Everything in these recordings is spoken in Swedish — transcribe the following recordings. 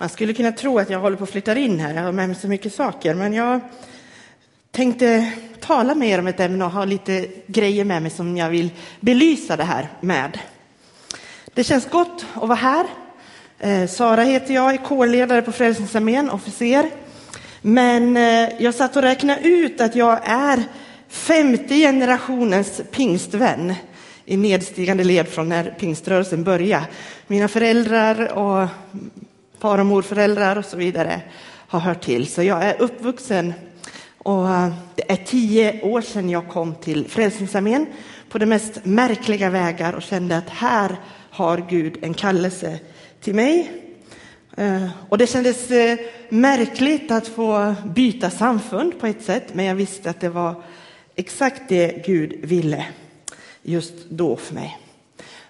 Man skulle kunna tro att jag håller på att flytta in här, jag har med mig så mycket saker, men jag tänkte tala med er om ett ämne och ha lite grejer med mig som jag vill belysa det här med. Det känns gott att vara här. Eh, Sara heter jag, är kårledare på Frälsningsarmén, officer. Men eh, jag satt och räknade ut att jag är femte generationens pingstvän i nedstigande led från när pingströrelsen började. Mina föräldrar och far och morföräldrar och så vidare har hört till. Så jag är uppvuxen och eh, det är tio år sedan jag kom till Frälsningsarmén på de mest märkliga vägar och kände att här har Gud en kallelse till mig. Eh, och det kändes eh, märkligt att få byta samfund på ett sätt, men jag visste att det var exakt det Gud ville just då för mig.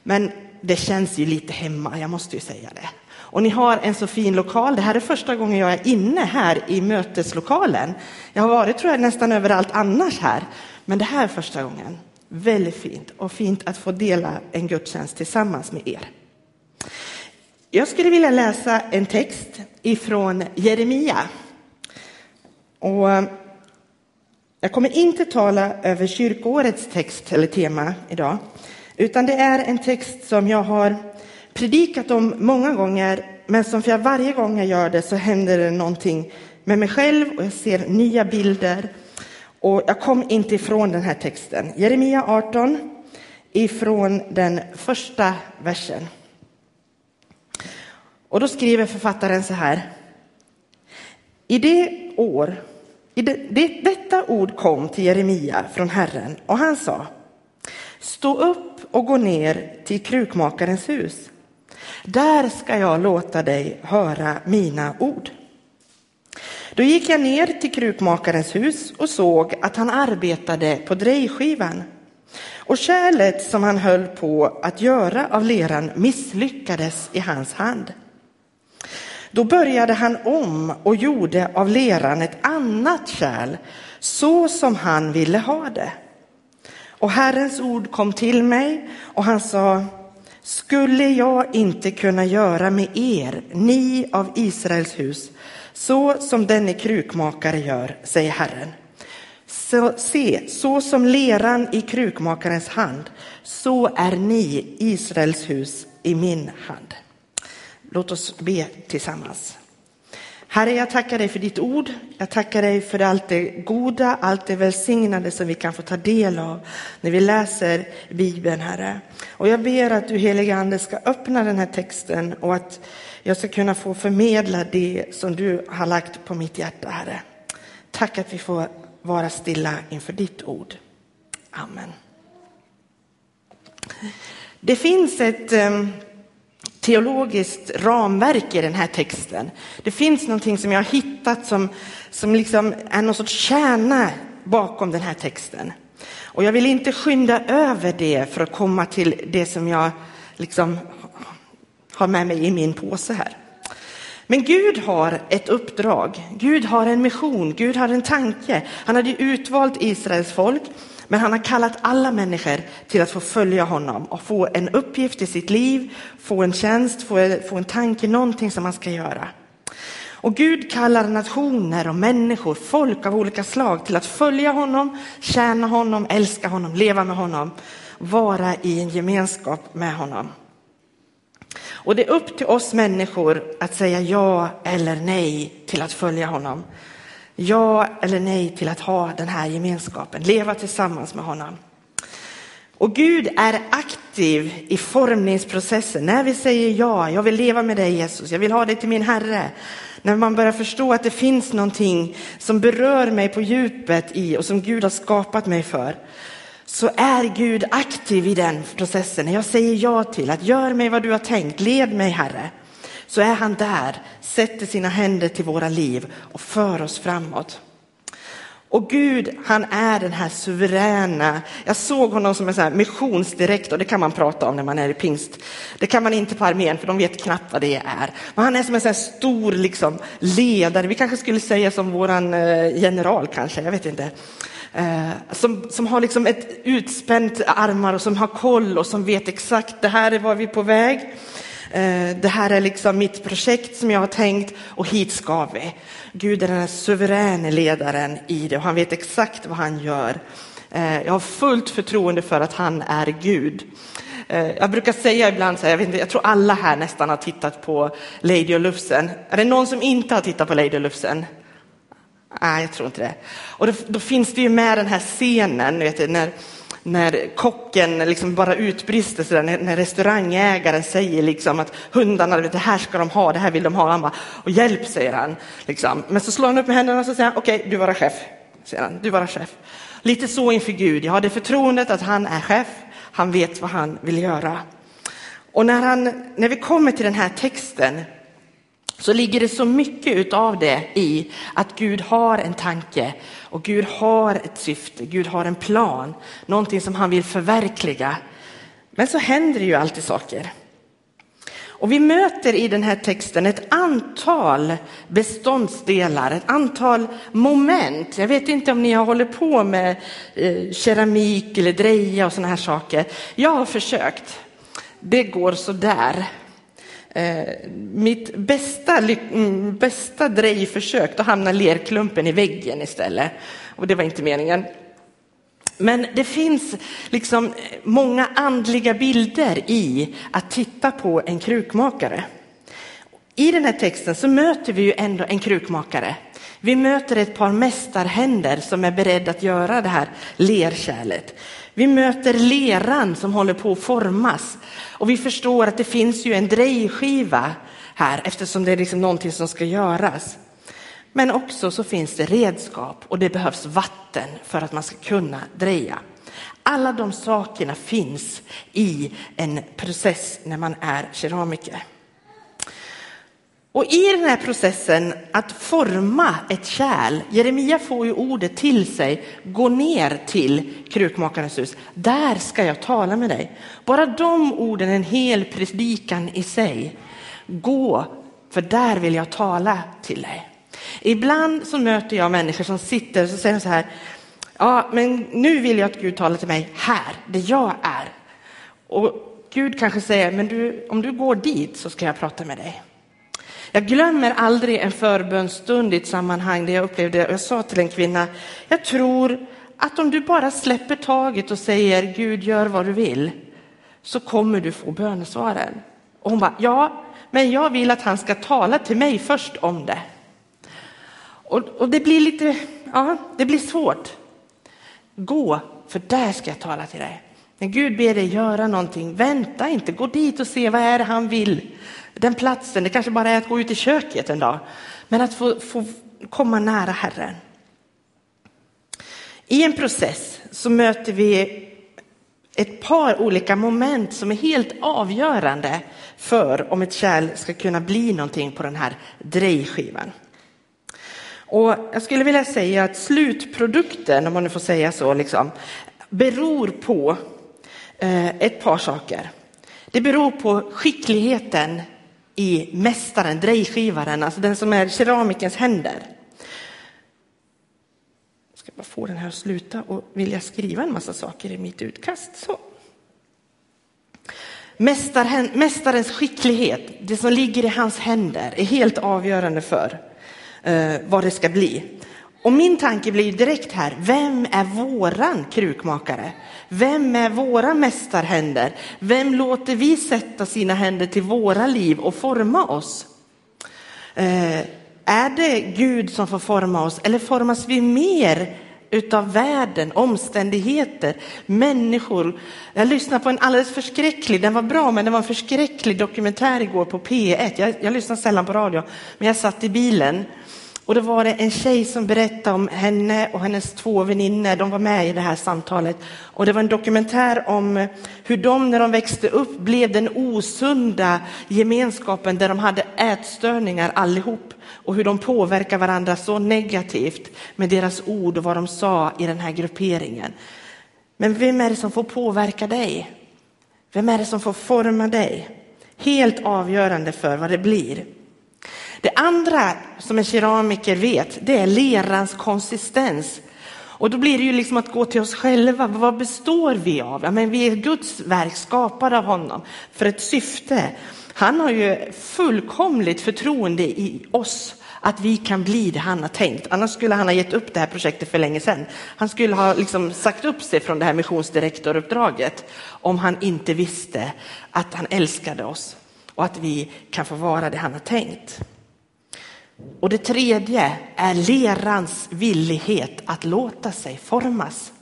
Men det känns ju lite hemma, jag måste ju säga det. Och ni har en så fin lokal. Det här är första gången jag är inne här i möteslokalen. Jag har varit tror jag nästan överallt annars här, men det här är första gången. Väldigt fint och fint att få dela en gudstjänst tillsammans med er. Jag skulle vilja läsa en text ifrån Jeremia. Och jag kommer inte tala över kyrkårets text eller tema idag, utan det är en text som jag har predikat om många gånger, men som för varje gång jag gör det så händer det någonting med mig själv och jag ser nya bilder. Och jag kom inte ifrån den här texten. Jeremia 18, ifrån den första versen. Och då skriver författaren så här. I det år, i det, det, detta ord kom till Jeremia från Herren och han sa Stå upp och gå ner till krukmakarens hus. Där ska jag låta dig höra mina ord. Då gick jag ner till krukmakarens hus och såg att han arbetade på drejskivan. Och kärlet som han höll på att göra av leran misslyckades i hans hand. Då började han om och gjorde av leran ett annat kärl, så som han ville ha det. Och Herrens ord kom till mig och han sa, skulle jag inte kunna göra med er, ni av Israels hus, så som denne krukmakare gör, säger Herren. Så, se, så som leran i krukmakarens hand, så är ni, Israels hus, i min hand. Låt oss be tillsammans. Herre, jag tackar dig för ditt ord. Jag tackar dig för allt det goda, allt det välsignade som vi kan få ta del av när vi läser Bibeln, Herre. Och jag ber att du, heliga Ande, ska öppna den här texten och att jag ska kunna få förmedla det som du har lagt på mitt hjärta, Herre. Tack att vi får vara stilla inför ditt ord. Amen. Det finns ett ehm, teologiskt ramverk i den här texten. Det finns någonting som jag har hittat som, som liksom är någon sorts kärna bakom den här texten. Och jag vill inte skynda över det för att komma till det som jag liksom har med mig i min påse här. Men Gud har ett uppdrag, Gud har en mission, Gud har en tanke. Han hade utvalt Israels folk men han har kallat alla människor till att få följa honom och få en uppgift i sitt liv, få en tjänst, få, få en tanke, någonting som man ska göra. Och Gud kallar nationer och människor, folk av olika slag till att följa honom, tjäna honom, älska honom, leva med honom, vara i en gemenskap med honom. Och det är upp till oss människor att säga ja eller nej till att följa honom ja eller nej till att ha den här gemenskapen, leva tillsammans med honom. Och Gud är aktiv i formningsprocessen. När vi säger ja, jag vill leva med dig Jesus, jag vill ha dig till min Herre. När man börjar förstå att det finns någonting som berör mig på djupet i och som Gud har skapat mig för. Så är Gud aktiv i den processen. När jag säger ja till att gör mig vad du har tänkt, led mig Herre så är han där, sätter sina händer till våra liv och för oss framåt. Och Gud, han är den här suveräna. Jag såg honom som en så här missionsdirektor, det kan man prata om när man är i pingst. Det kan man inte på armén för de vet knappt vad det är. Men han är som en så här stor liksom, ledare, vi kanske skulle säga som våran eh, general kanske, jag vet inte. Eh, som, som har liksom ett utspänt armar och som har koll och som vet exakt, det här är var vi är på väg. Eh, det här är liksom mitt projekt som jag har tänkt och hit ska vi. Gud är den här suveräna ledaren i det och han vet exakt vad han gör. Eh, jag har fullt förtroende för att han är Gud. Eh, jag brukar säga ibland, så här, jag, vet inte, jag tror alla här nästan har tittat på Lady och Lufsen. Är det någon som inte har tittat på Lady och Lufsen? Nej, jag tror inte det. Och då, då finns det ju med den här scenen, vet, när, när kocken liksom bara utbrister så där, när, när restaurangägaren säger liksom att hundarna, det här ska de ha, det här vill de ha. Han bara, och hjälp säger han. Liksom. Men så slår han upp med händerna och så säger han, okej, okay, du vara chef. Säger han, du vara chef. Lite så inför Gud, jag har det förtroendet att han är chef, han vet vad han vill göra. Och när, han, när vi kommer till den här texten så ligger det så mycket utav det i att Gud har en tanke och Gud har ett syfte, Gud har en plan, någonting som han vill förverkliga. Men så händer det ju alltid saker. Och vi möter i den här texten ett antal beståndsdelar, ett antal moment. Jag vet inte om ni har hållit på med eh, keramik eller dreja och sådana här saker. Jag har försökt. Det går så där. Eh, mitt bästa, mm, bästa drejförsök, då hamnar lerklumpen i väggen istället. Och det var inte meningen. Men det finns liksom många andliga bilder i att titta på en krukmakare. I den här texten så möter vi ju ändå en krukmakare. Vi möter ett par mästarhänder som är beredda att göra det här lerkärlet. Vi möter leran som håller på att formas och vi förstår att det finns ju en drejskiva här eftersom det är liksom någonting som ska göras. Men också så finns det redskap och det behövs vatten för att man ska kunna dreja. Alla de sakerna finns i en process när man är keramiker. Och i den här processen att forma ett kärl, Jeremia får ju ordet till sig, gå ner till krukmakarens hus. Där ska jag tala med dig. Bara de orden, en hel predikan i sig. Gå, för där vill jag tala till dig. Ibland så möter jag människor som sitter och säger så här, ja men nu vill jag att Gud talar till mig här, där jag är. Och Gud kanske säger, men du, om du går dit så ska jag prata med dig. Jag glömmer aldrig en förbönstund i ett sammanhang där jag upplevde, jag sa till en kvinna, jag tror att om du bara släpper taget och säger Gud gör vad du vill, så kommer du få bönesvaren. Och hon bara, ja, men jag vill att han ska tala till mig först om det. Och, och det blir lite, ja, det blir svårt. Gå, för där ska jag tala till dig. När Gud ber dig göra någonting, vänta inte, gå dit och se vad är det han vill. Den platsen, det kanske bara är att gå ut i köket en dag, men att få, få komma nära Herren. I en process så möter vi ett par olika moment som är helt avgörande för om ett kärl ska kunna bli någonting på den här drejskivan. Och jag skulle vilja säga att slutprodukten, om man nu får säga så, liksom, beror på eh, ett par saker. Det beror på skickligheten i mästaren, drejskivaren, alltså den som är keramikens händer. Jag ska bara få den här att sluta och vilja skriva en massa saker i mitt utkast. Så. mästarens skicklighet, det som ligger i hans händer, är helt avgörande för eh, vad det ska bli. Och min tanke blir direkt här, vem är våran krukmakare? Vem är våra mästarhänder? Vem låter vi sätta sina händer till våra liv och forma oss? Eh, är det Gud som får forma oss eller formas vi mer utav världen, omständigheter, människor. Jag lyssnade på en alldeles förskräcklig, den var bra, men det var en förskräcklig dokumentär igår på P1. Jag, jag lyssnar sällan på radio, men jag satt i bilen och då var det en tjej som berättade om henne och hennes två väninnor. De var med i det här samtalet. Och det var en dokumentär om hur de när de växte upp blev den osunda gemenskapen där de hade ätstörningar allihop. Och hur de påverkar varandra så negativt med deras ord och vad de sa i den här grupperingen. Men vem är det som får påverka dig? Vem är det som får forma dig? Helt avgörande för vad det blir. Det andra som en keramiker vet, det är lerans konsistens. Och då blir det ju liksom att gå till oss själva. Vad består vi av? Ja, men vi är Guds verk, skapade av honom för ett syfte. Han har ju fullkomligt förtroende i oss att vi kan bli det han har tänkt. Annars skulle han ha gett upp det här projektet för länge sedan. Han skulle ha liksom sagt upp sig från det här missionsdirektoruppdraget om han inte visste att han älskade oss och att vi kan få vara det han har tänkt. Och det tredje är lerans villighet att låta sig formas.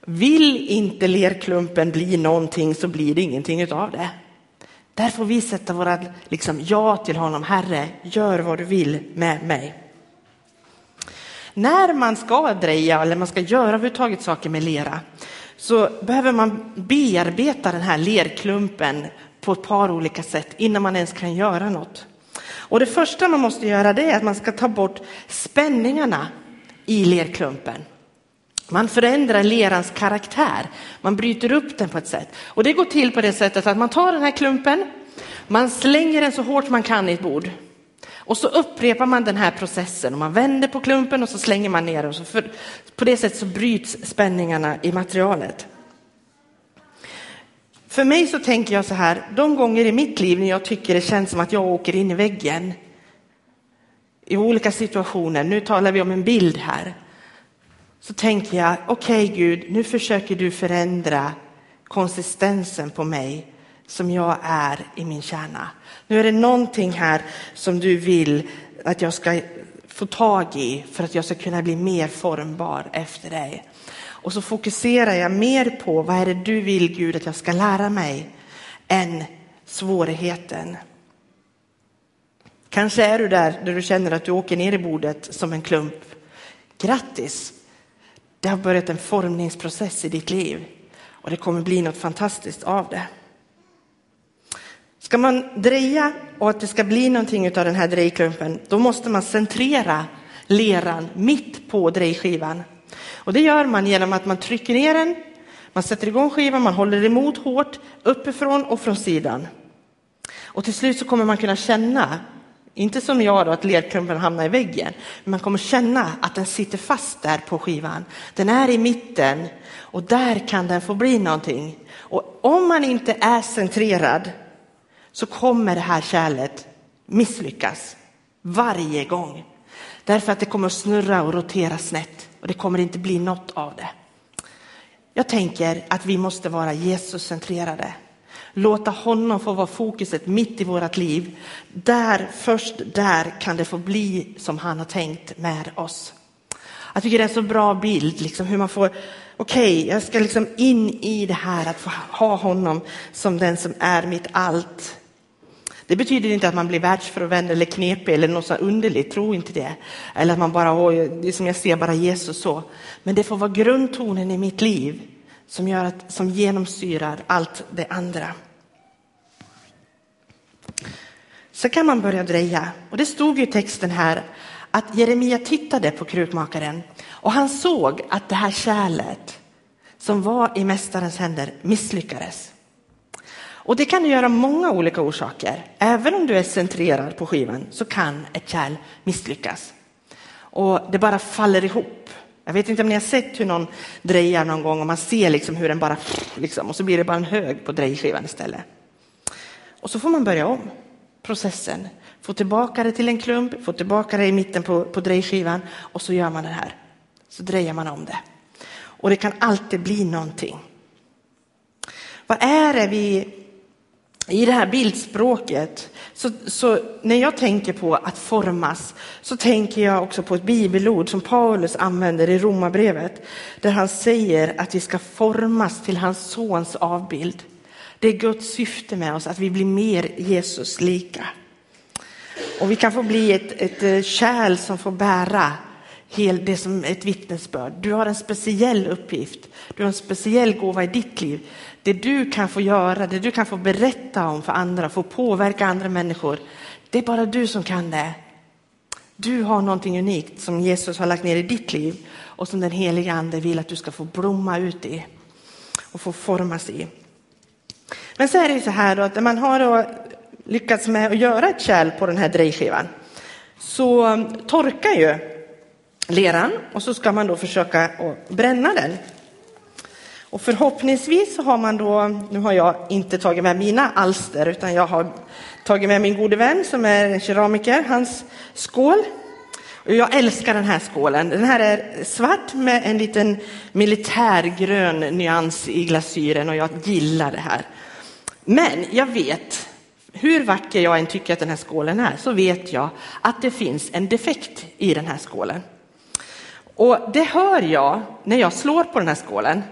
Vill inte lerklumpen bli någonting så blir det ingenting av det. Där får vi sätta våra liksom, ja till honom. Herre, gör vad du vill med mig. När man ska dreja eller man ska göra överhuvudtaget saker med lera så behöver man bearbeta den här lerklumpen på ett par olika sätt innan man ens kan göra något. Och det första man måste göra det är att man ska ta bort spänningarna i lerklumpen. Man förändrar lerans karaktär, man bryter upp den på ett sätt. Och det går till på det sättet att man tar den här klumpen, man slänger den så hårt man kan i ett bord. Och så upprepar man den här processen och man vänder på klumpen och så slänger man ner den. För, på det sättet så bryts spänningarna i materialet. För mig så tänker jag så här, de gånger i mitt liv när jag tycker det känns som att jag åker in i väggen i olika situationer, nu talar vi om en bild här, så tänker jag, okej okay, Gud, nu försöker du förändra konsistensen på mig som jag är i min kärna. Nu är det någonting här som du vill att jag ska få tag i för att jag ska kunna bli mer formbar efter dig. Och så fokuserar jag mer på vad är det du vill Gud att jag ska lära mig än svårigheten. Kanske är du där, där du känner att du åker ner i bordet som en klump. Grattis! Det har börjat en formningsprocess i ditt liv och det kommer bli något fantastiskt av det. Ska man dreja och att det ska bli någonting av den här drejklumpen, då måste man centrera leran mitt på drejskivan. Och det gör man genom att man trycker ner den, man sätter igång skivan, man håller emot hårt uppifrån och från sidan. Och till slut så kommer man kunna känna inte som jag då, att lerklumpen hamnar i väggen. Men man kommer känna att den sitter fast där på skivan. Den är i mitten och där kan den få bli någonting. Och om man inte är centrerad så kommer det här kärlet misslyckas varje gång. Därför att det kommer att snurra och rotera snett och det kommer inte bli något av det. Jag tänker att vi måste vara Jesus-centrerade. Låta honom få vara fokuset mitt i vårt liv. Där, först där kan det få bli som han har tänkt med oss. Jag tycker det är en så bra bild, liksom hur man får, okej, okay, jag ska liksom in i det här att få ha honom som den som är mitt allt. Det betyder inte att man blir världsfrånvänd eller knepig eller något så underligt, tro inte det. Eller att man bara, det är som jag ser bara Jesus så. Men det får vara grundtonen i mitt liv som, gör att, som genomsyrar allt det andra. Så kan man börja dreja. Och det stod i texten här att Jeremia tittade på krukmakaren och han såg att det här kärlet som var i mästarens händer misslyckades. Och det kan du göra många olika orsaker. Även om du är centrerad på skivan så kan ett kärl misslyckas. Och det bara faller ihop. Jag vet inte om ni har sett hur någon drejar någon gång och man ser liksom hur den bara, liksom, och så blir det bara en hög på drejskivan istället. Och så får man börja om processen, få tillbaka det till en klump, få tillbaka det i mitten på, på drejskivan och så gör man det här. Så drejar man om det. Och det kan alltid bli någonting. Vad är det vi i det här bildspråket, så, så, när jag tänker på att formas så tänker jag också på ett bibelord som Paulus använder i Romarbrevet där han säger att vi ska formas till hans sons avbild. Det är Guds syfte med oss, att vi blir mer Jesus lika. Och vi kan få bli ett, ett eh, kärl som får bära det som ett vittnesbörd. Du har en speciell uppgift, du har en speciell gåva i ditt liv det du kan få göra, det du kan få berätta om för andra, få påverka andra människor, det är bara du som kan det. Du har någonting unikt som Jesus har lagt ner i ditt liv och som den heliga ande vill att du ska få blomma ut i och få formas i. Men så är det ju så här då att när man har lyckats med att göra ett kärl på den här drejskivan så torkar ju leran och så ska man då försöka bränna den. Och förhoppningsvis så har man då, nu har jag inte tagit med mina alster utan jag har tagit med min gode vän som är keramiker, hans skål. Och jag älskar den här skålen. Den här är svart med en liten militärgrön nyans i glasyren och jag gillar det här. Men jag vet, hur vacker jag än tycker att den här skålen är, så vet jag att det finns en defekt i den här skålen. Och det hör jag när jag slår på den här skålen.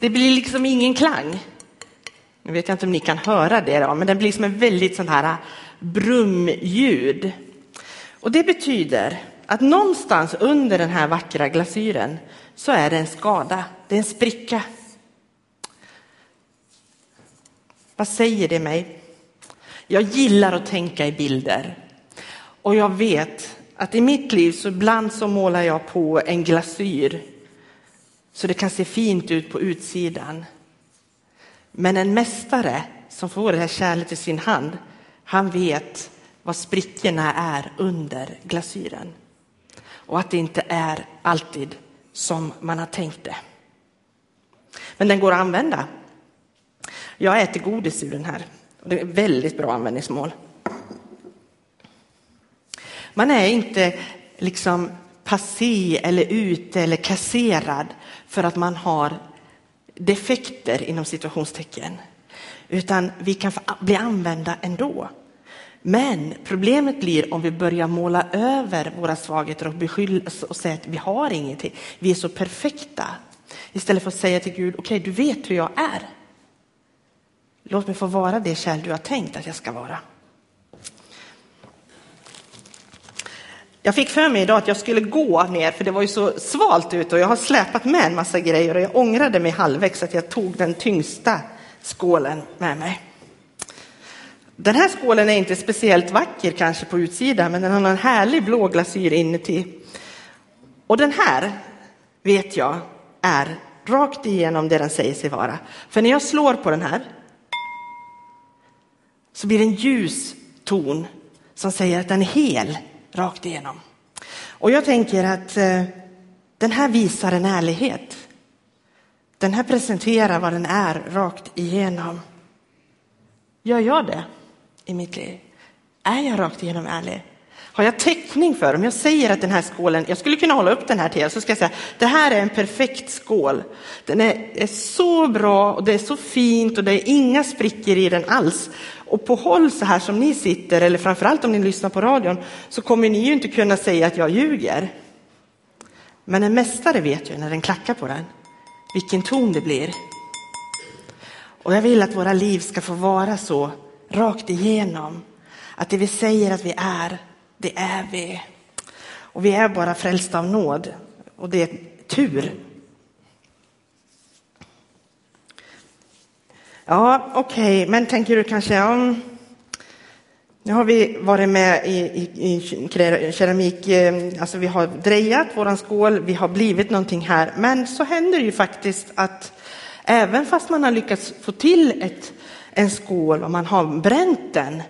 Det blir liksom ingen klang. Nu vet jag inte om ni kan höra det, då, men den blir som en väldigt sån här äh, brumljud. Och det betyder att någonstans under den här vackra glasyren så är det en skada, det är en spricka. Vad säger det mig? Jag gillar att tänka i bilder och jag vet att i mitt liv så ibland så målar jag på en glasyr så det kan se fint ut på utsidan. Men en mästare som får det här kärlet i sin hand, han vet vad sprickorna är under glasyren. Och att det inte är alltid som man har tänkt det. Men den går att använda. Jag äter godis ur den här. Och det är väldigt bra användningsmål. Man är inte liksom passé eller ute eller kasserad för att man har defekter inom situationstecken. Utan vi kan bli använda ändå. Men problemet blir om vi börjar måla över våra svagheter och beskylla och säga att vi har ingenting. Vi är så perfekta. Istället för att säga till Gud, okej, okay, du vet hur jag är. Låt mig få vara det kärl du har tänkt att jag ska vara. Jag fick för mig idag att jag skulle gå ner, för det var ju så svalt ute och jag har släpat med en massa grejer och jag ångrade mig halvvägs att jag tog den tyngsta skålen med mig. Den här skålen är inte speciellt vacker kanske på utsidan, men den har en härlig blå glasyr inuti. Och den här vet jag är rakt igenom det den säger sig vara. För när jag slår på den här så blir det en ljus ton som säger att den är hel rakt igenom. Och jag tänker att eh, den här visar en ärlighet. Den här presenterar vad den är rakt igenom. Gör jag det i mitt liv? Är jag rakt igenom ärlig? Har jag täckning för om jag säger att den här skålen, jag skulle kunna hålla upp den här till er, så ska jag säga, det här är en perfekt skål. Den är, är så bra och det är så fint och det är inga sprickor i den alls. Och på håll så här som ni sitter, eller framförallt om ni lyssnar på radion, så kommer ni ju inte kunna säga att jag ljuger. Men en mästare vet ju när den klackar på den, vilken ton det blir. Och jag vill att våra liv ska få vara så rakt igenom. Att det vi säger att vi är, det är vi. Och vi är bara frälsta av nåd. Och det är tur. Ja, okej, okay. men tänker du kanske, ja, nu har vi varit med i, i, i keramik, eh, alltså vi har drejat våran skål, vi har blivit någonting här, men så händer det ju faktiskt att även fast man har lyckats få till ett, en skål och man har bränt den,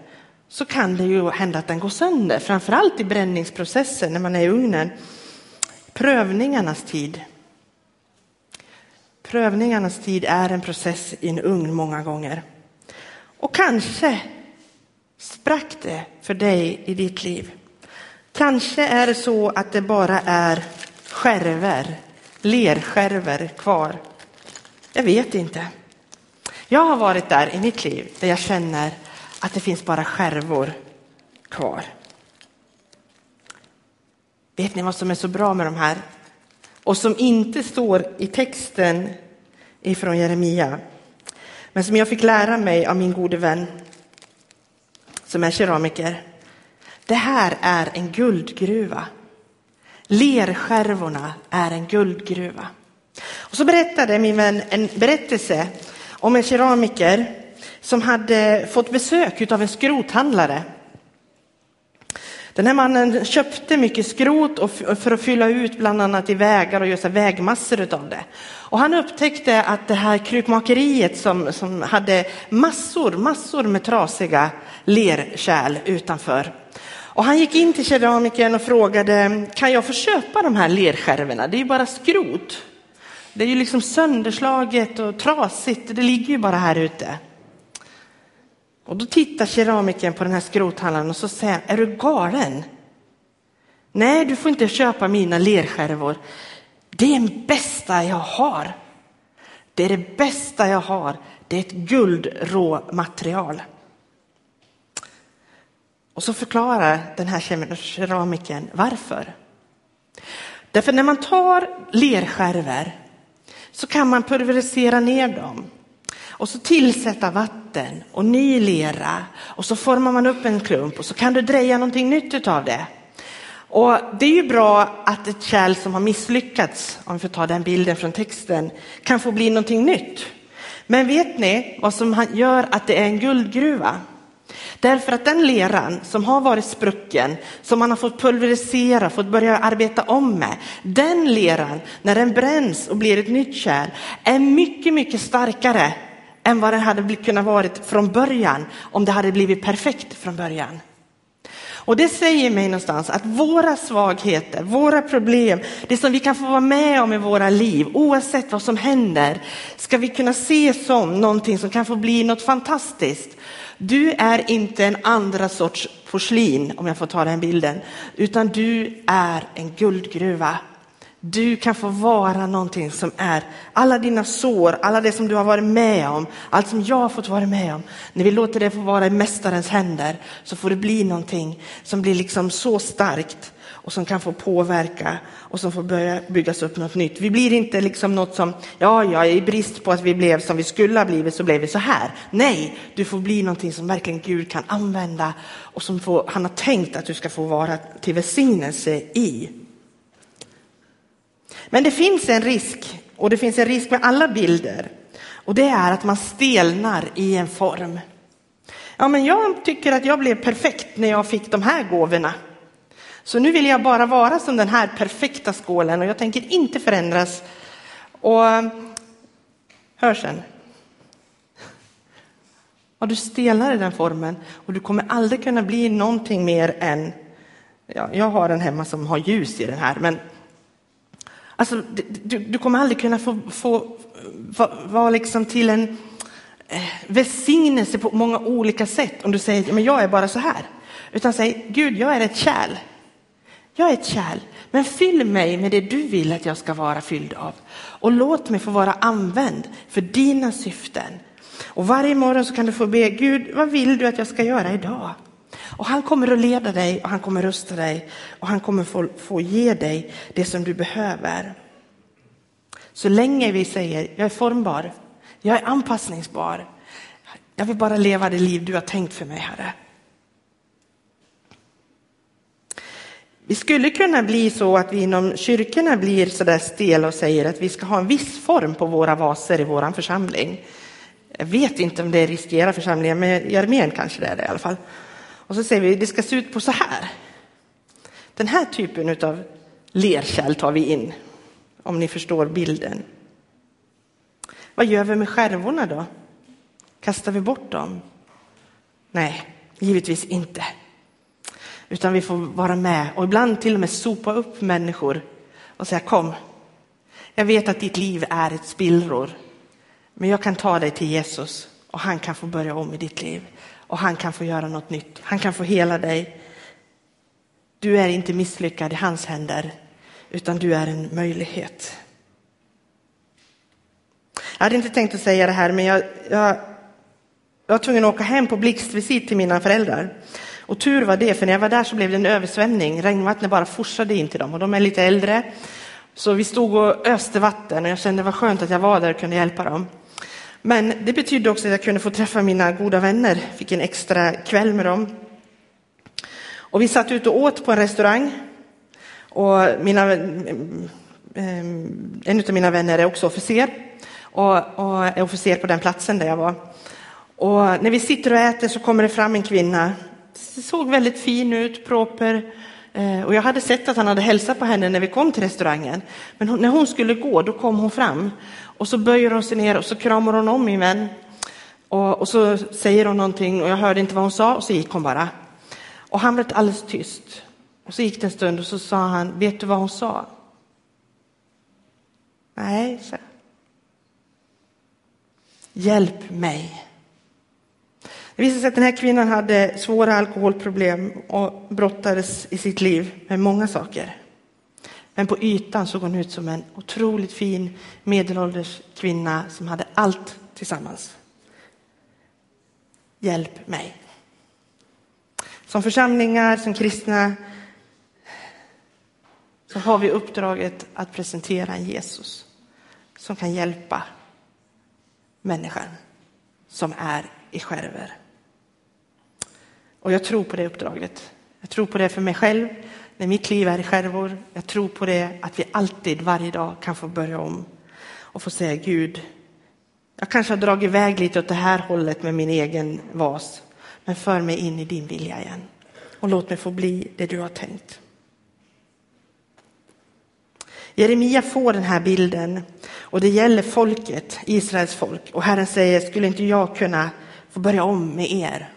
så kan det ju hända att den går sönder, framförallt i bränningsprocessen när man är i ugnen. Prövningarnas tid. Prövningarnas tid är en process i en ugn många gånger. Och kanske sprack det för dig i ditt liv. Kanske är det så att det bara är skärver, lerskärver kvar. Jag vet inte. Jag har varit där i mitt liv där jag känner att det finns bara skärvor kvar. Vet ni vad som är så bra med de här? Och som inte står i texten ifrån Jeremia. Men som jag fick lära mig av min gode vän som är keramiker. Det här är en guldgruva. Lerskärvorna är en guldgruva. Och så berättade min vän en berättelse om en keramiker som hade fått besök av en skrothandlare. Den här mannen köpte mycket skrot för att fylla ut bland annat i vägar och göra vägmassor av det. Och han upptäckte att det här krukmakeriet som, som hade massor, massor med trasiga lerkärl utanför. Och han gick in till keramikern och frågade, kan jag få köpa de här lerskärvorna? Det är ju bara skrot. Det är ju liksom sönderslaget och trasigt, det ligger ju bara här ute. Och då tittar keramiken på den här skrothandlaren och så säger är du galen? Nej, du får inte köpa mina lerskärvor. Det är det bästa jag har. Det är det bästa jag har. Det är ett guldråmaterial. Och så förklarar den här keramiken varför. Därför när man tar lerskärvor så kan man pulverisera ner dem och så tillsätta vatten och ny lera och så formar man upp en klump och så kan du dreja någonting nytt av det. Och det är ju bra att ett kärl som har misslyckats, om vi får ta den bilden från texten, kan få bli någonting nytt. Men vet ni vad som gör att det är en guldgruva? Därför att den leran som har varit sprucken, som man har fått pulverisera, fått börja arbeta om med, den leran, när den bränns och blir ett nytt kärl, är mycket, mycket starkare än vad den hade kunnat varit från början om det hade blivit perfekt från början. Och det säger mig någonstans att våra svagheter, våra problem, det som vi kan få vara med om i våra liv, oavsett vad som händer, ska vi kunna se som någonting som kan få bli något fantastiskt. Du är inte en andra sorts porslin, om jag får ta den bilden, utan du är en guldgruva. Du kan få vara någonting som är alla dina sår, alla det som du har varit med om, allt som jag har fått vara med om. När vi låter det få vara i Mästarens händer så får det bli någonting som blir liksom så starkt och som kan få påverka och som får börja byggas upp något nytt. Vi blir inte liksom något som, ja, ja, i brist på att vi blev som vi skulle ha blivit så blev vi så här. Nej, du får bli någonting som verkligen Gud kan använda och som får, han har tänkt att du ska få vara till välsignelse i. Men det finns en risk, och det finns en risk med alla bilder, och det är att man stelnar i en form. Ja, men jag tycker att jag blev perfekt när jag fick de här gåvorna. Så nu vill jag bara vara som den här perfekta skålen och jag tänker inte förändras. Och hörseln. Ja, du stelnar i den formen och du kommer aldrig kunna bli någonting mer än, ja, jag har en hemma som har ljus i den här, men Alltså, du, du kommer aldrig kunna få, få vara liksom till en eh, välsignelse på många olika sätt om du säger men jag är bara så här. Utan säg Gud, jag är ett kärl. Jag är ett kärl, men fyll mig med det du vill att jag ska vara fylld av. Och låt mig få vara använd för dina syften. Och varje morgon så kan du få be Gud, vad vill du att jag ska göra idag? Och han kommer att leda dig och han kommer rusta dig och han kommer få, få ge dig det som du behöver. Så länge vi säger jag är formbar, jag är anpassningsbar, jag vill bara leva det liv du har tänkt för mig, Herre. Vi skulle kunna bli så att vi inom kyrkorna blir så där stela och säger att vi ska ha en viss form på våra vaser i vår församling. Jag vet inte om det riskerar församlingen, men i armén kanske det är det i alla fall. Och så säger vi det ska se ut på så här. Den här typen av lerkärl tar vi in, om ni förstår bilden. Vad gör vi med skärvorna då? Kastar vi bort dem? Nej, givetvis inte. Utan vi får vara med och ibland till och med sopa upp människor och säga kom, jag vet att ditt liv är ett spillror, men jag kan ta dig till Jesus och han kan få börja om i ditt liv och han kan få göra något nytt. Han kan få hela dig. Du är inte misslyckad i hans händer, utan du är en möjlighet. Jag hade inte tänkt att säga det här, men jag, jag, jag var tvungen att åka hem på blixtvisit till mina föräldrar. Och tur var det, för när jag var där så blev det en översvämning. Regnvattnet bara forsade in till dem och de är lite äldre. Så vi stod och öste vatten och jag kände det var skönt att jag var där och kunde hjälpa dem. Men det betydde också att jag kunde få träffa mina goda vänner, fick en extra kväll med dem. Och vi satt ute och åt på en restaurang. Och mina, eh, en av mina vänner är också officer och, och är officer på den platsen där jag var. Och när vi sitter och äter så kommer det fram en kvinna. Såg väldigt fin ut, proper. Eh, och jag hade sett att han hade hälsat på henne när vi kom till restaurangen. Men när hon skulle gå, då kom hon fram och så böjer hon sig ner och så kramar hon om min vän. Och, och så säger hon någonting och jag hörde inte vad hon sa och så gick hon bara. Och han blev alldeles tyst. Och så gick det en stund och så sa han, vet du vad hon sa? Nej, så. Hjälp mig. Det visade sig att den här kvinnan hade svåra alkoholproblem och brottades i sitt liv med många saker. Men på ytan såg hon ut som en otroligt fin medelålders kvinna som hade allt tillsammans. Hjälp mig. Som församlingar, som kristna, så har vi uppdraget att presentera en Jesus som kan hjälpa människan som är i skärver. Och jag tror på det uppdraget. Jag tror på det för mig själv, när mitt liv är i skärvor. Jag tror på det att vi alltid, varje dag, kan få börja om och få säga Gud, jag kanske har dragit iväg lite åt det här hållet med min egen vas, men för mig in i din vilja igen. Och låt mig få bli det du har tänkt. Jeremia får den här bilden och det gäller folket, Israels folk. Och Herren säger, skulle inte jag kunna få börja om med er?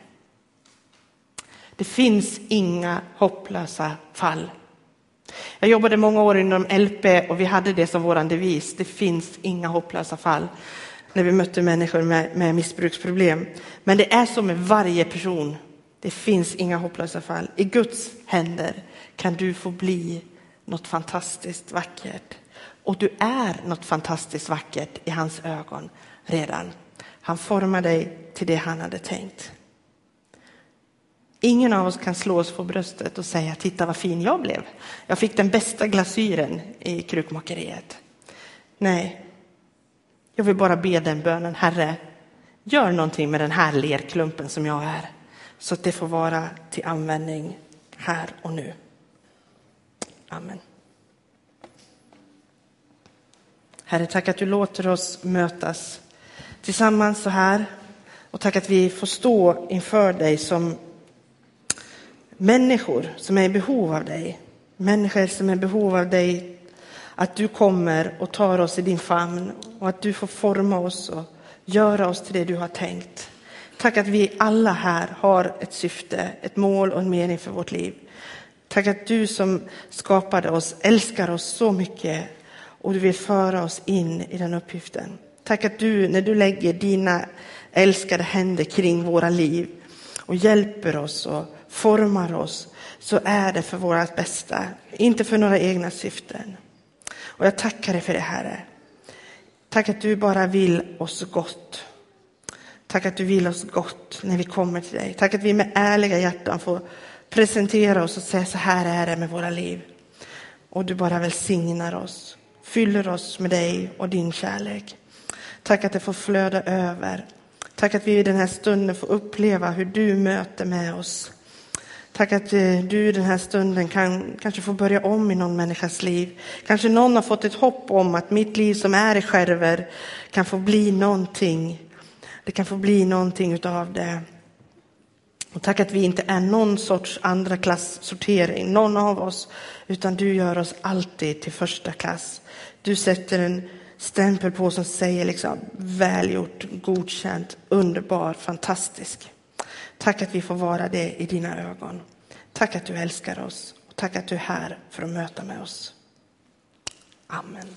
Det finns inga hopplösa fall. Jag jobbade många år inom LP och vi hade det som vår devis. Det finns inga hopplösa fall när vi mötte människor med, med missbruksproblem. Men det är så med varje person. Det finns inga hopplösa fall. I Guds händer kan du få bli något fantastiskt vackert. Och du är något fantastiskt vackert i hans ögon redan. Han formar dig till det han hade tänkt. Ingen av oss kan slå oss på bröstet och säga titta vad fin jag blev. Jag fick den bästa glasyren i krukmakeriet. Nej, jag vill bara be den bönen, Herre, gör någonting med den här lerklumpen som jag är så att det får vara till användning här och nu. Amen. Herre, tack att du låter oss mötas tillsammans så här och tack att vi får stå inför dig som människor som är i behov av dig. Människor som är i behov av dig, att du kommer och tar oss i din famn och att du får forma oss och göra oss till det du har tänkt. Tack att vi alla här har ett syfte, ett mål och en mening för vårt liv. Tack att du som skapade oss älskar oss så mycket och du vill föra oss in i den uppgiften. Tack att du, när du lägger dina älskade händer kring våra liv och hjälper oss och formar oss, så är det för vårt bästa, inte för några egna syften. Och jag tackar dig för det, Herre. Tack att du bara vill oss gott. Tack att du vill oss gott när vi kommer till dig. Tack att vi med ärliga hjärtan får presentera oss och säga så här är det med våra liv. Och du bara välsignar oss, fyller oss med dig och din kärlek. Tack att det får flöda över. Tack att vi i den här stunden får uppleva hur du möter med oss. Tack att eh, du i den här stunden kan kanske få börja om i någon människas liv. Kanske någon har fått ett hopp om att mitt liv som är i skärver kan få bli någonting. Det kan få bli någonting utav det. Och tack att vi inte är någon sorts andra klass sortering, någon av oss, utan du gör oss alltid till första klass. Du sätter en stämpel på som säger liksom välgjort, godkänt, underbar, fantastisk. Tack att vi får vara det i dina ögon. Tack att du älskar oss och tack att du är här för att möta med oss. Amen.